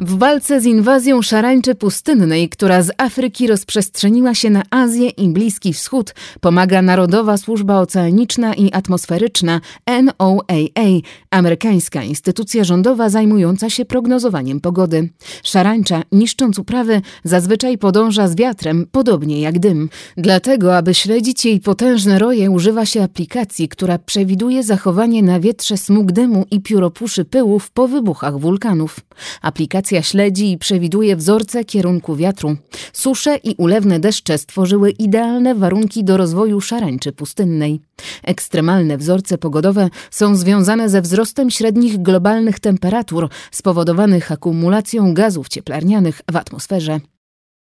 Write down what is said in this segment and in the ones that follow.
W walce z inwazją szarańczy pustynnej, która z Afryki rozprzestrzeniła się na Azję i Bliski Wschód, pomaga Narodowa Służba Oceaniczna i Atmosferyczna NOAA, amerykańska instytucja rządowa zajmująca się prognozowaniem pogody. Szarańcza, niszcząc uprawy, zazwyczaj podąża z wiatrem, podobnie jak dym. Dlatego, aby śledzić jej potężne roje, używa się aplikacji, która przewiduje zachowanie na wietrze smug dymu i pióropuszy pyłów po wybuchach wulkanów. Aplikacja Aplikacja śledzi i przewiduje wzorce kierunku wiatru. Susze i ulewne deszcze stworzyły idealne warunki do rozwoju szarańczy pustynnej. Ekstremalne wzorce pogodowe są związane ze wzrostem średnich globalnych temperatur spowodowanych akumulacją gazów cieplarnianych w atmosferze.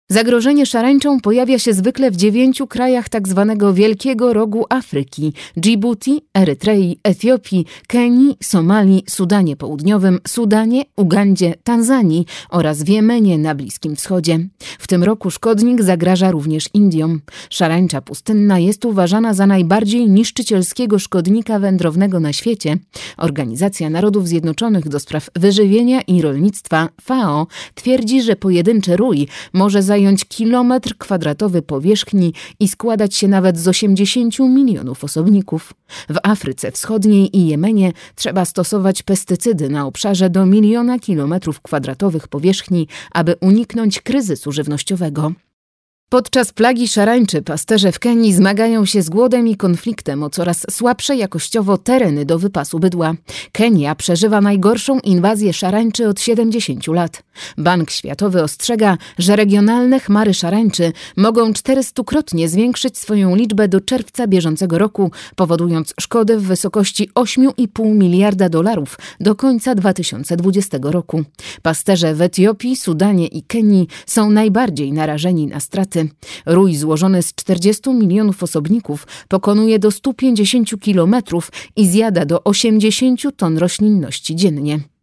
Zagrożenie szarańczą pojawia się zwykle w dziewięciu krajach tzw. Tak Wielkiego Rogu Afryki Djibouti, Erytrei, Etiopii, Kenii, Somalii, Sudanie Południowym, Sudanie, Ugandzie, Tanzanii oraz w Jemenie na Bliskim Wschodzie. W tym roku szkodnik zagraża również Indiom. Szarańcza pustynna jest uważana za najbardziej niszczycielskiego szkodnika wędrownego na świecie. Organizacja Narodów Zjednoczonych do spraw wyżywienia i rolnictwa FAO twierdzi, że pojedynczy rój może zająć kilometr kwadratowy powierzchni i składać się nawet z 80 milionów osobników. W Afryce Wschodniej i Jemenie trzeba stosować pestycydy na obszarze do miliona kilometrów kwadratowych powierzchni, aby uniknąć kryzysu żywnościowego. Podczas plagi szarańczy pasterze w Kenii zmagają się z głodem i konfliktem o coraz słabsze jakościowo tereny do wypasu bydła. Kenia przeżywa najgorszą inwazję szarańczy od 70 lat. Bank Światowy ostrzega, że regionalne chmary szarańczy mogą 400-krotnie zwiększyć swoją liczbę do czerwca bieżącego roku, powodując szkody w wysokości 8,5 miliarda dolarów do końca 2020 roku. Pasterze w Etiopii, Sudanie i Kenii są najbardziej narażeni na straty. Rój złożony z 40 milionów osobników pokonuje do 150 kilometrów i zjada do 80 ton roślinności dziennie.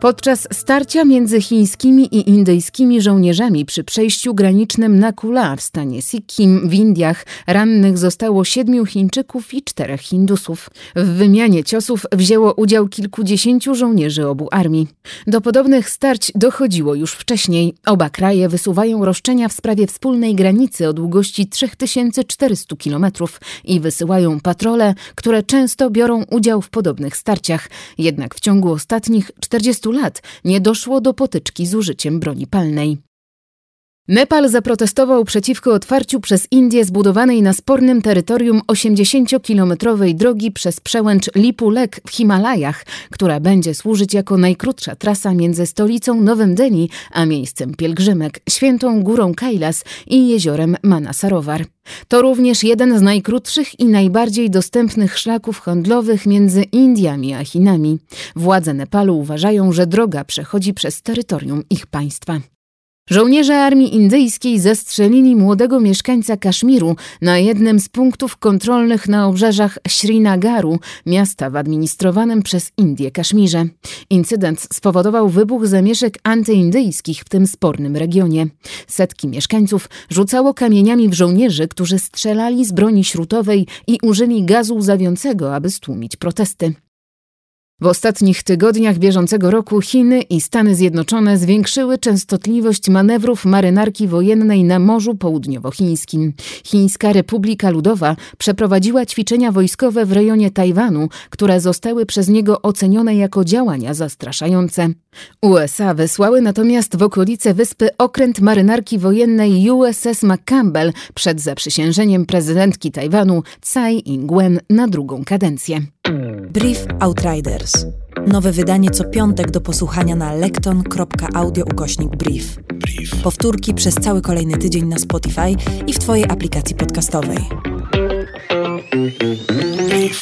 Podczas starcia między chińskimi i indyjskimi żołnierzami przy przejściu granicznym na Kula w stanie Sikkim w Indiach rannych zostało siedmiu Chińczyków i czterech Hindusów. W wymianie ciosów wzięło udział kilkudziesięciu żołnierzy obu armii. Do podobnych starć dochodziło już wcześniej. Oba kraje wysuwają roszczenia w sprawie wspólnej granicy o długości 3400 km i wysyłają patrole, które często biorą udział w podobnych starciach. Jednak w ciągu ostatnich 40 lat nie doszło do potyczki z użyciem broni palnej. Nepal zaprotestował przeciwko otwarciu przez Indię zbudowanej na spornym terytorium 80-kilometrowej drogi przez przełęcz Lipu-Lek w Himalajach, która będzie służyć jako najkrótsza trasa między stolicą Nowym Delhi a miejscem pielgrzymek, świętą górą Kailas i jeziorem Manasarovar. To również jeden z najkrótszych i najbardziej dostępnych szlaków handlowych między Indiami a Chinami. Władze Nepalu uważają, że droga przechodzi przez terytorium ich państwa. Żołnierze armii indyjskiej zastrzelili młodego mieszkańca Kaszmiru na jednym z punktów kontrolnych na obrzeżach Srinagaru, miasta w administrowanym przez Indię Kaszmirze. Incydent spowodował wybuch zamieszek antyindyjskich w tym spornym regionie. Setki mieszkańców rzucało kamieniami w żołnierzy, którzy strzelali z broni śrutowej i użyli gazu łzawiącego, aby stłumić protesty. W ostatnich tygodniach bieżącego roku Chiny i Stany Zjednoczone zwiększyły częstotliwość manewrów marynarki wojennej na Morzu Południowochińskim. Chińska Republika Ludowa przeprowadziła ćwiczenia wojskowe w rejonie Tajwanu, które zostały przez niego ocenione jako działania zastraszające. USA wysłały natomiast w okolice wyspy okręt marynarki wojennej USS McCampbell przed zaprzysiężeniem prezydentki Tajwanu Tsai Ing-wen na drugą kadencję. Brief Outriders. Nowe wydanie co piątek do posłuchania na lekton.audio ukośnik brief. brief. Powtórki przez cały kolejny tydzień na Spotify i w Twojej aplikacji podcastowej. Brief.